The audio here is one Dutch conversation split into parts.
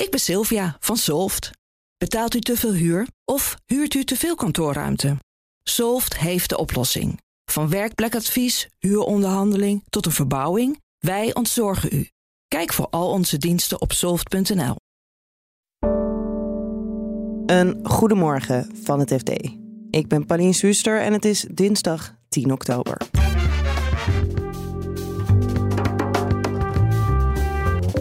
Ik ben Sylvia van Solft. Betaalt u te veel huur of huurt u te veel kantoorruimte? Solft heeft de oplossing. Van werkplekadvies, huuronderhandeling tot een verbouwing, wij ontzorgen u. Kijk voor al onze diensten op soft.nl. Een goedemorgen van het FD. Ik ben Pauline Suster en het is dinsdag 10 oktober.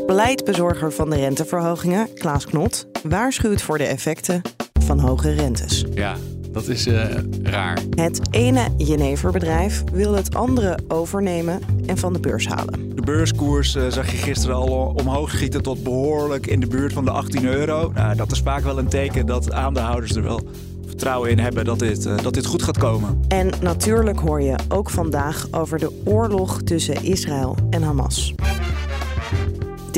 Beleidbezorger van de renteverhogingen, Klaas Knot, waarschuwt voor de effecten van hoge rentes. Ja, dat is uh, raar. Het ene Jeneverbedrijf wil het andere overnemen en van de beurs halen. De beurskoers uh, zag je gisteren al omhoog schieten tot behoorlijk in de buurt van de 18 euro. Nou, dat is vaak wel een teken dat aandeelhouders er wel vertrouwen in hebben dat dit, uh, dat dit goed gaat komen. En natuurlijk hoor je ook vandaag over de oorlog tussen Israël en Hamas.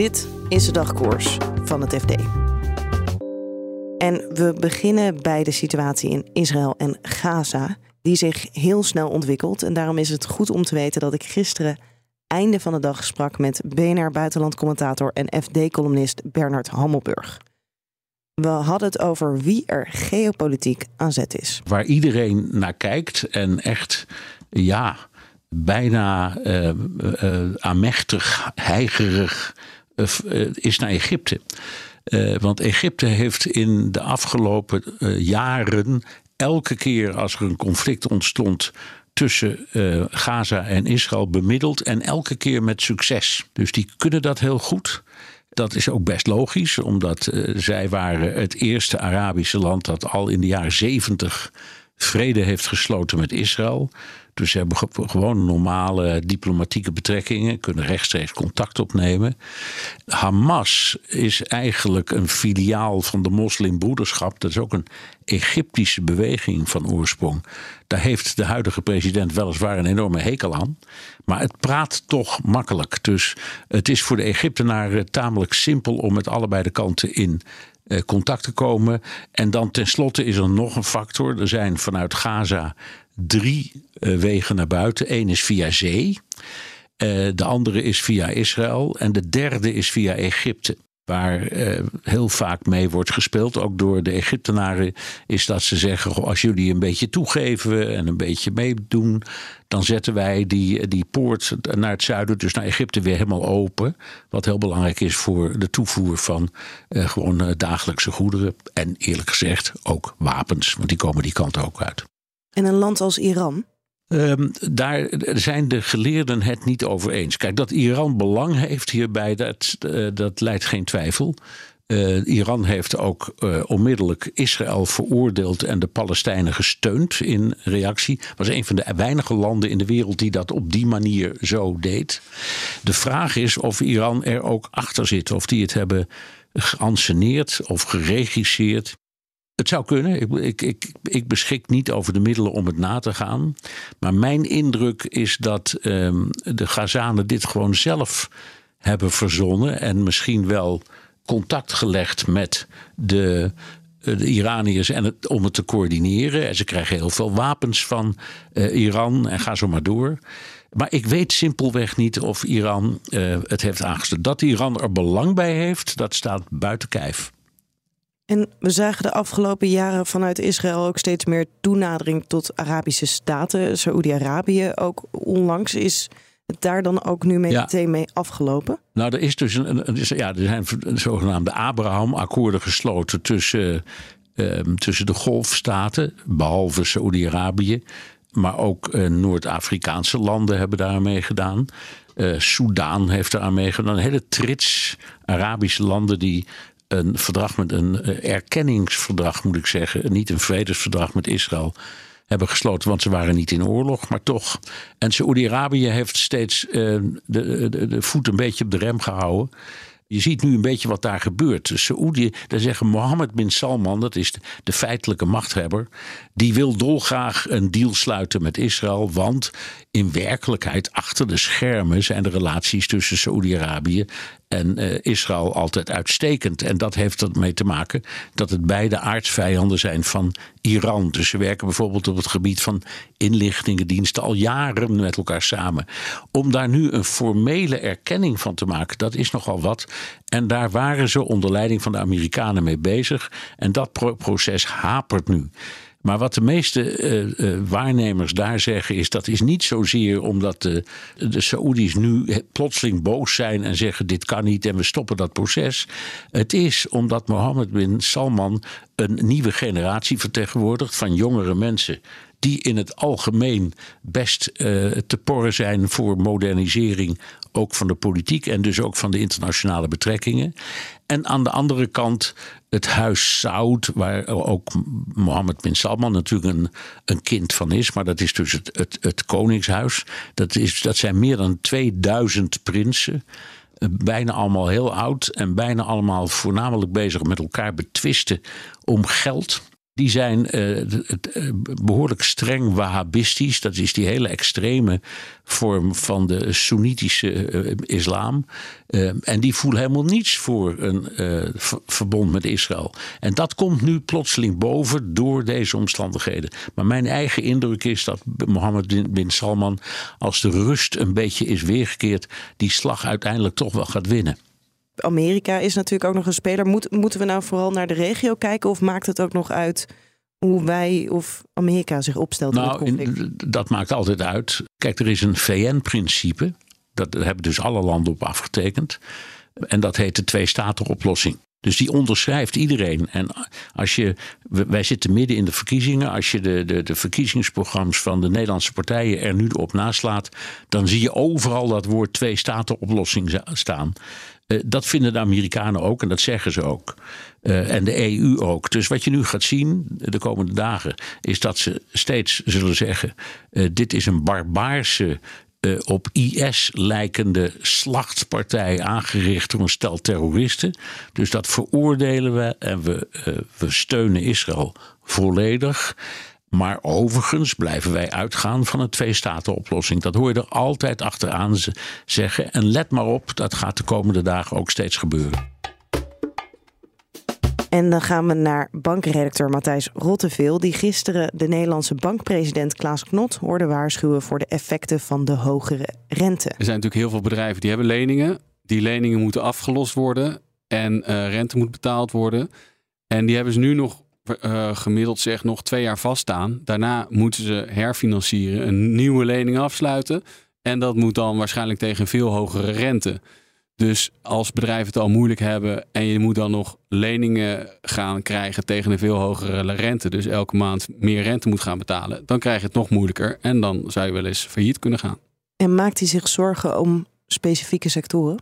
Dit is de dagkoers van het FD. En we beginnen bij de situatie in Israël en Gaza, die zich heel snel ontwikkelt. En daarom is het goed om te weten dat ik gisteren einde van de dag sprak met BNR buitenlandcommentator en FD-columnist Bernard Hammelburg. We hadden het over wie er geopolitiek aan zet is. Waar iedereen naar kijkt en echt, ja, bijna uh, uh, aanmächtig, heigerig uh, is naar Egypte. Uh, want Egypte heeft in de afgelopen jaren elke keer als er een conflict ontstond tussen Gaza en Israël bemiddeld en elke keer met succes. Dus die kunnen dat heel goed. Dat is ook best logisch, omdat zij waren het eerste Arabische land dat al in de jaren zeventig vrede heeft gesloten met Israël. Dus ze hebben gewoon normale diplomatieke betrekkingen, kunnen rechtstreeks contact opnemen. Hamas is eigenlijk een filiaal van de moslimbroederschap. Dat is ook een Egyptische beweging van oorsprong. Daar heeft de huidige president weliswaar een enorme hekel aan. Maar het praat toch makkelijk. Dus het is voor de Egyptenaren tamelijk simpel om met allebei de kanten in eh, contact te komen. En dan tenslotte is er nog een factor. Er zijn vanuit Gaza drie uh, wegen naar buiten. Eén is via zee. Uh, de andere is via Israël. En de derde is via Egypte. Waar uh, heel vaak mee wordt gespeeld, ook door de Egyptenaren, is dat ze zeggen: als jullie een beetje toegeven en een beetje meedoen, dan zetten wij die, die poort naar het zuiden, dus naar Egypte, weer helemaal open. Wat heel belangrijk is voor de toevoer van gewoon dagelijkse goederen. En eerlijk gezegd ook wapens, want die komen die kant ook uit. En een land als Iran? Um, daar zijn de geleerden het niet over eens. Kijk, dat Iran belang heeft hierbij, dat, uh, dat leidt geen twijfel. Uh, Iran heeft ook uh, onmiddellijk Israël veroordeeld en de Palestijnen gesteund in reactie. Was een van de weinige landen in de wereld die dat op die manier zo deed. De vraag is of Iran er ook achter zit, of die het hebben geanceneerd of geregisseerd. Het zou kunnen. Ik, ik, ik, ik, beschik niet over de middelen om het na te gaan. Maar mijn indruk is dat um, de Gazanen dit gewoon zelf hebben verzonnen. En misschien wel contact gelegd met de, de Iraniërs en het, om het te coördineren. En ze krijgen heel veel wapens van uh, Iran en ga zo maar door. Maar ik weet simpelweg niet of Iran uh, het heeft aangesteld. Dat Iran er belang bij heeft, dat staat buiten kijf. En we zagen de afgelopen jaren vanuit Israël ook steeds meer toenadering tot Arabische staten. Saoedi-Arabië ook onlangs is het daar dan ook nu mee, ja. meteen mee afgelopen? Nou, er is dus een, een ja, er zijn zogenaamde Abraham-akkoorden gesloten tussen, uh, tussen de golfstaten, behalve Saoedi-Arabië. Maar ook uh, Noord-Afrikaanse landen hebben daar mee gedaan. Uh, Soudaan heeft eraan meegedaan. Een hele trits Arabische landen die een verdrag met een erkenningsverdrag, moet ik zeggen. Niet een vredesverdrag met Israël hebben gesloten, want ze waren niet in oorlog, maar toch. En Saoedi-Arabië heeft steeds uh, de, de, de voet een beetje op de rem gehouden. Je ziet nu een beetje wat daar gebeurt. Saoedi, daar zeggen Mohammed bin Salman, dat is de, feitelijke machthebber, die wil dolgraag een deal sluiten met Israël, want in werkelijkheid achter de schermen zijn de relaties tussen Saoedi-Arabië en uh, Israël altijd uitstekend. En dat heeft ermee te maken dat het beide aardsvijanden zijn van Iran. Dus ze werken bijvoorbeeld op het gebied van inlichtingendiensten al jaren met elkaar samen. Om daar nu een formele erkenning van te maken, dat is nogal wat. En daar waren ze onder leiding van de Amerikanen mee bezig. En dat proces hapert nu. Maar wat de meeste uh, uh, waarnemers daar zeggen is dat is niet zozeer omdat de, de Saoedi's nu plotseling boos zijn en zeggen dit kan niet en we stoppen dat proces. Het is omdat Mohammed bin Salman een nieuwe generatie vertegenwoordigt van jongere mensen die in het algemeen best uh, te porren zijn voor modernisering, ook van de politiek en dus ook van de internationale betrekkingen. En aan de andere kant het huis Saud, waar ook Mohammed bin Salman natuurlijk een, een kind van is, maar dat is dus het, het, het koningshuis. Dat, is, dat zijn meer dan 2000 prinsen eh, bijna allemaal heel oud en bijna allemaal voornamelijk bezig met elkaar betwisten om geld die zijn uh, behoorlijk streng wahhabistisch. Dat is die hele extreme vorm van de Soenitische uh, islam. en die voelen helemaal niets voor een verbond met Israël. En dat komt nu plotseling boven door deze omstandigheden. Maar mijn eigen indruk is dat Mohammed bin Salman, als de rust een beetje is weergekeerd, die slag uiteindelijk toch wel gaat winnen. Amerika is natuurlijk ook nog een speler. Moet, moeten we nou vooral naar de regio kijken of maakt het ook nog uit hoe wij of Amerika zich opstelt nou, in het conflict? In, dat maakt altijd uit. Kijk, er is een VN-principe. Dat hebben dus alle landen op afgetekend. En dat heet de twee-staten-oplossing. Dus die onderschrijft iedereen. En als je, wij zitten midden in de verkiezingen. Als je de, de, de verkiezingsprogramma's van de Nederlandse partijen er nu op naslaat, dan zie je overal dat woord twee-staten-oplossing staan. Eh, dat vinden de Amerikanen ook en dat zeggen ze ook. Uh, en de EU ook. Dus wat je nu gaat zien de komende dagen, is dat ze steeds zullen zeggen: uh, dit is een barbaarse. Op IS lijkende slachtpartij aangericht door een stel terroristen. Dus dat veroordelen we en we, we steunen Israël volledig. Maar overigens blijven wij uitgaan van een twee-staten-oplossing. Dat hoor je er altijd achteraan zeggen. En let maar op, dat gaat de komende dagen ook steeds gebeuren. En dan gaan we naar bankredacteur Matthijs Rotteveel, die gisteren de Nederlandse bankpresident Klaas Knot hoorde waarschuwen voor de effecten van de hogere rente. Er zijn natuurlijk heel veel bedrijven die hebben leningen. Die leningen moeten afgelost worden en uh, rente moet betaald worden. En die hebben ze nu nog uh, gemiddeld zeg nog twee jaar vaststaan. Daarna moeten ze herfinancieren, een nieuwe lening afsluiten. En dat moet dan waarschijnlijk tegen een veel hogere rente. Dus als bedrijven het al moeilijk hebben en je moet dan nog leningen gaan krijgen tegen een veel hogere rente, dus elke maand meer rente moet gaan betalen, dan krijg je het nog moeilijker en dan zou je wel eens failliet kunnen gaan. En maakt hij zich zorgen om specifieke sectoren?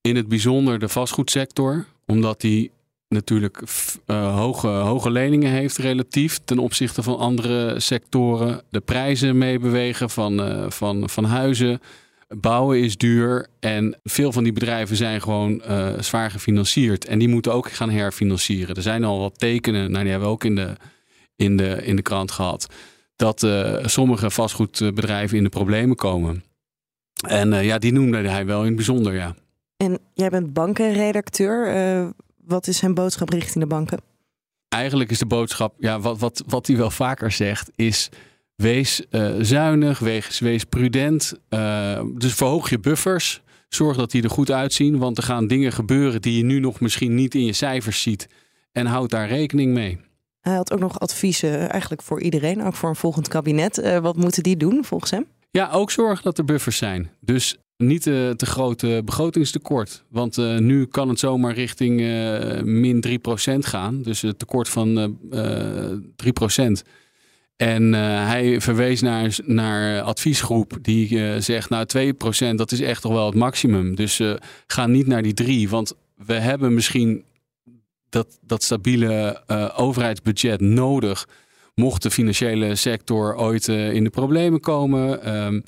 In het bijzonder de vastgoedsector, omdat die natuurlijk uh, hoge, hoge leningen heeft relatief ten opzichte van andere sectoren. De prijzen meebewegen van, uh, van, van huizen. Bouwen is duur en veel van die bedrijven zijn gewoon uh, zwaar gefinancierd. En die moeten ook gaan herfinancieren. Er zijn al wat tekenen, nou, die hebben we ook in de, in de, in de krant gehad, dat sommige vastgoedbedrijven in de problemen komen. En ja, die noemde hij wel in het bijzonder, ja. En jij bent bankenredacteur. Wat is zijn boodschap richting de banken? Eigenlijk is de boodschap, ja, wat, wat, wat hij wel vaker zegt, is wees uh, zuinig, wees, wees prudent. Uh, dus verhoog je buffers. Zorg dat die er goed uitzien, want er gaan dingen gebeuren die je nu nog misschien niet in je cijfers ziet. En houd daar rekening mee. Hij had ook nog adviezen eigenlijk voor iedereen, ook voor een volgend kabinet. Uh, wat moeten die doen volgens hem? Ja, ook zorgen dat er buffers zijn. Dus niet te, te grote begrotingstekort. Want uh, nu kan het zomaar richting min 3% gaan. Dus het tekort van uh, 3%. En hij verwees naar, naar adviesgroep die zegt, nou 2% dat is echt toch wel het maximum. Dus ga niet naar die 3, want we hebben misschien dat, dat stabiele overheidsbudget nodig. Mocht de financiële sector ooit in de problemen komen. Um,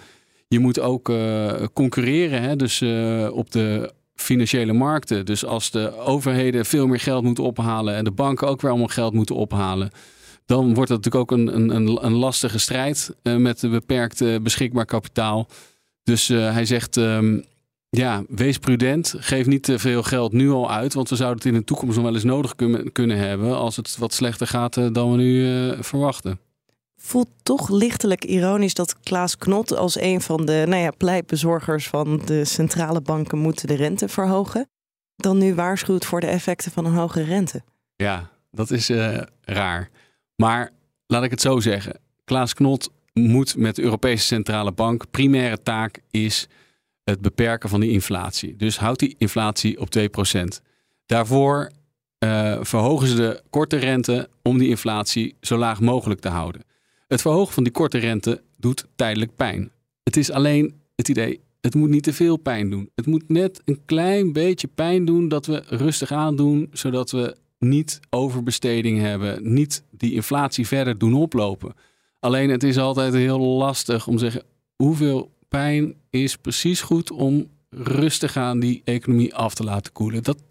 je moet ook uh, concurreren, hè? dus uh, op de financiële markten. Dus als de overheden veel meer geld moeten ophalen en de banken ook weer allemaal geld moeten ophalen, dan wordt dat natuurlijk ook een, een, een lastige strijd uh, met beperkt beschikbaar kapitaal. Dus hij zegt. Um, ja, wees prudent. Geef niet te veel geld nu al uit. Want we zouden het in de toekomst nog wel eens nodig kunnen, hebben. als het wat slechter gaat eh, dan we nu verwachten. Voelt toch lichtelijk ironisch dat Klaas Knot als een van de nou ja, pleitbezorgers van de centrale banken moeten de rente verhogen. Dan nu waarschuwt voor de effecten van een hoge rente. Ja, dat is uh, raar. Maar laat ik het zo zeggen. Klaas Knot moet met de Europese Centrale Bank. Primaire taak is het beperken van die inflatie. Dus houdt die inflatie op 2%. Daarvoor uh, verhogen ze de korte rente om die inflatie zo laag mogelijk te houden. Het verhogen van die korte rente doet tijdelijk pijn. Het is alleen het idee, het moet niet te veel pijn doen. Het moet net een klein beetje pijn doen dat we rustig aandoen, zodat we niet overbesteding hebben, niet die inflatie verder doen oplopen. Alleen het is altijd heel lastig om te zeggen hoeveel pijn is precies goed om rustig aan die economie af te laten koelen. Dat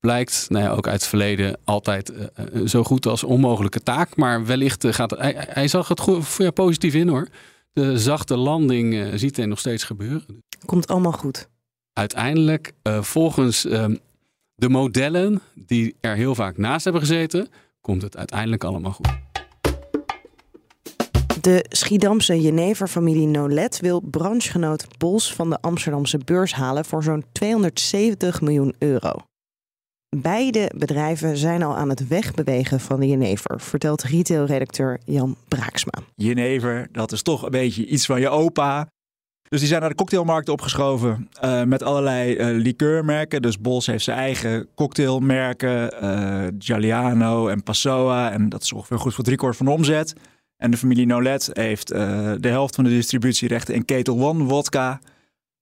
blijkt nou ja, ook uit het verleden altijd uh, zo goed als onmogelijke taak. Maar wellicht gaat het, hij, hij, zag het goed, ja, positief in hoor. De zachte landing uh, ziet hij nog steeds gebeuren. Komt allemaal goed. Uiteindelijk, volgens ehm, de modellen die er heel vaak naast hebben gezeten, komt het uiteindelijk allemaal goed. De Schiedamse Jenever-familie Nolet wil branchegenoot Bols van de Amsterdamse beurs halen voor zo'n 270 miljoen euro. Beide bedrijven zijn al aan het wegbewegen van de Jenever, vertelt retailredacteur Jan Braaksma. Jenever, dat is toch een beetje iets van je opa. Dus die zijn naar de cocktailmarkt opgeschoven uh, met allerlei uh, liqueurmerken. Dus Bols heeft zijn eigen cocktailmerken, uh, Giuliano en Passoa. En dat is ongeveer goed voor driekwart van de omzet. En de familie Nolet heeft de helft van de distributierechten in Ketel One vodka.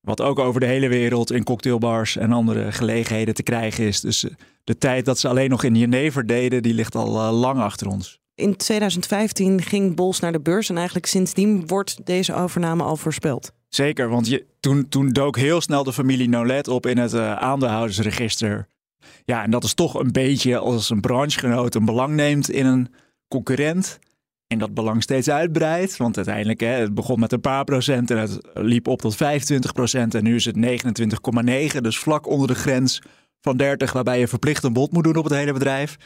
Wat ook over de hele wereld in cocktailbars en andere gelegenheden te krijgen is. Dus uh, de tijd dat ze alleen nog in Jenever deden, die ligt al uh, lang achter ons. In 2015 ging Bols naar de beurs en eigenlijk sindsdien wordt deze overname al voorspeld. Zeker, want je, toen, toen dook heel snel de familie Nolet op in het aandeelhoudersregister. Ja, en dat is toch een beetje als een branchegenoot een belang neemt in een concurrent. En dat belang steeds uitbreidt. Want uiteindelijk, hè, het begon met een paar procent en het liep op tot 25 procent. En nu is het 29,9. Dus vlak onder de grens van 30, waarbij je verplicht een bod moet doen op het hele bedrijf.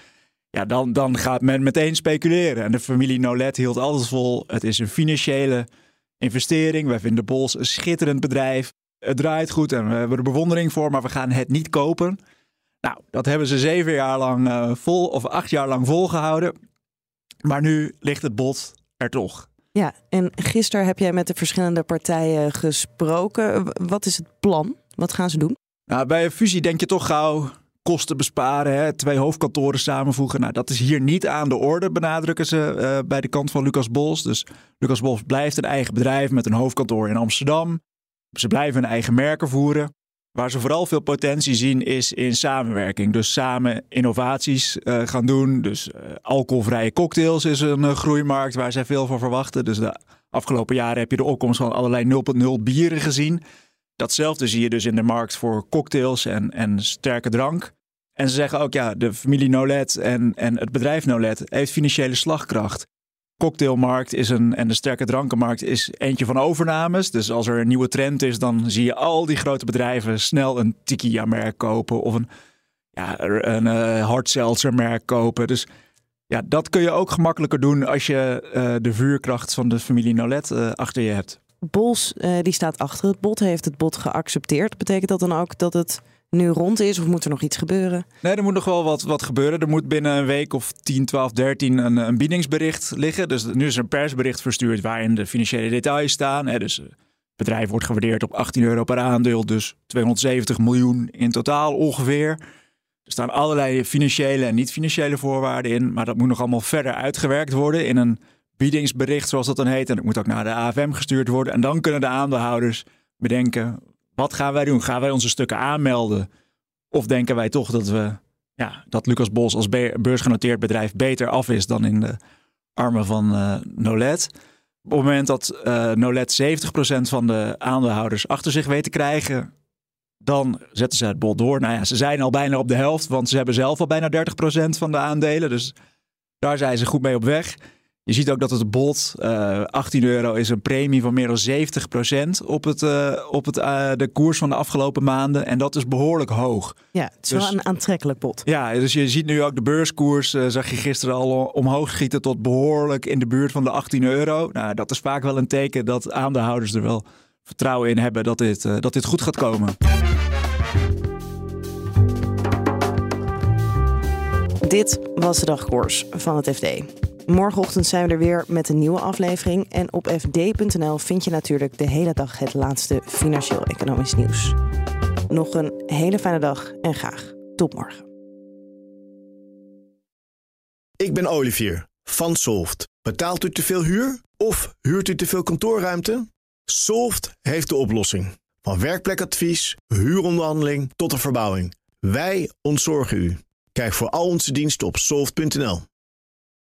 Ja, dan, dan gaat men meteen speculeren. En de familie Nolet hield alles vol. Het is een financiële investering. Wij vinden Bols een schitterend bedrijf. Het draait goed en we hebben er bewondering voor, maar we gaan het niet kopen. Nou, dat hebben ze zeven jaar lang uh, vol, of acht jaar lang volgehouden. Maar nu ligt het bod er toch. Ja, en gisteren heb jij met de verschillende partijen gesproken. Wat is het plan? Wat gaan ze doen? Nou, bij een fusie denk je toch gauw kosten besparen, hè? twee hoofdkantoren samenvoegen. Nou, dat is hier niet aan de orde, benadrukken ze uh, bij de kant van Lucas Bols. Dus Lucas Bols blijft een eigen bedrijf met een hoofdkantoor in Amsterdam. Ze blijven hun eigen merken voeren. Waar ze vooral veel potentie zien is in samenwerking. Dus samen innovaties uh, gaan doen. Dus uh, alcoholvrije cocktails is een uh, groeimarkt waar zij veel van verwachten. Dus de afgelopen jaren heb je de opkomst van allerlei 0.0 bieren gezien. Datzelfde zie je dus in de markt voor cocktails en, en sterke drank. En ze zeggen ook, ja, de familie Nolet en, en het bedrijf Nolet heeft financiële slagkracht cocktailmarkt is een, en de sterke drankenmarkt is eentje van overnames. Dus als er een nieuwe trend is, dan zie je al die grote bedrijven snel een tequila-merk kopen of een, ja, een uh, hard seltzer merk kopen. Dus ja, dat kun je ook gemakkelijker doen als je uh, de vuurkracht van de familie Nolet uh, achter je hebt. Bols die staat achter het bod, heeft het bod geaccepteerd. Betekent dat dan ook dat het nu rond is? Of moet er nog iets gebeuren? Nee, er moet nog wel wat, wat gebeuren. Er moet binnen een week of 10, 12, 13 een, een biedingsbericht liggen. Dus nu is er een persbericht verstuurd waarin de financiële details staan. Hè, dus het bedrijf wordt gewaardeerd op 18 euro per aandeel. Dus 270 miljoen in totaal ongeveer. Er staan allerlei financiële en niet-financiële voorwaarden in. Maar dat moet nog allemaal verder uitgewerkt worden in een biedingsbericht, zoals dat dan heet. En dat moet ook naar de AFM gestuurd worden. En dan kunnen de aandeelhouders bedenken wat gaan wij doen? Gaan wij onze stukken aanmelden? Of denken wij toch dat we ja, dat Lucas Bos als beursgenoteerd bedrijf beter af is dan in de armen van uh, Nolet? Op het moment dat uh, Nolet 70% van de aandeelhouders achter zich weet te krijgen, dan zetten ze het bod door. Nou ja, ze zijn al bijna op de helft, want ze hebben zelf al bijna 30% van de aandelen. Dus daar zijn ze goed mee op weg. Je ziet ook dat het bod, uh, 18 euro, is een premie van meer dan 70% op, het, uh, op het, uh, de koers van de afgelopen maanden. En dat is behoorlijk hoog. Ja, het is dus, wel een aantrekkelijk bod. Ja, dus je ziet nu ook de beurskoers, zag je gisteren al omhoog schieten tot behoorlijk in de buurt van de 18 euro. Nou, dat is vaak wel een teken dat aandeelhouders er wel vertrouwen in hebben dat dit, dat dit goed gaat komen. Dit was de dagkoers van het FD. Morgenochtend zijn we er weer met een nieuwe aflevering. En op fd.nl vind je natuurlijk de hele dag het laatste financieel-economisch nieuws. Nog een hele fijne dag en graag tot morgen. Ik ben Olivier van Solft. Betaalt u te veel huur of huurt u te veel kantoorruimte? Solft heeft de oplossing. Van werkplekadvies, huuronderhandeling tot de verbouwing. Wij ontzorgen u. Kijk voor al onze diensten op soft.nl.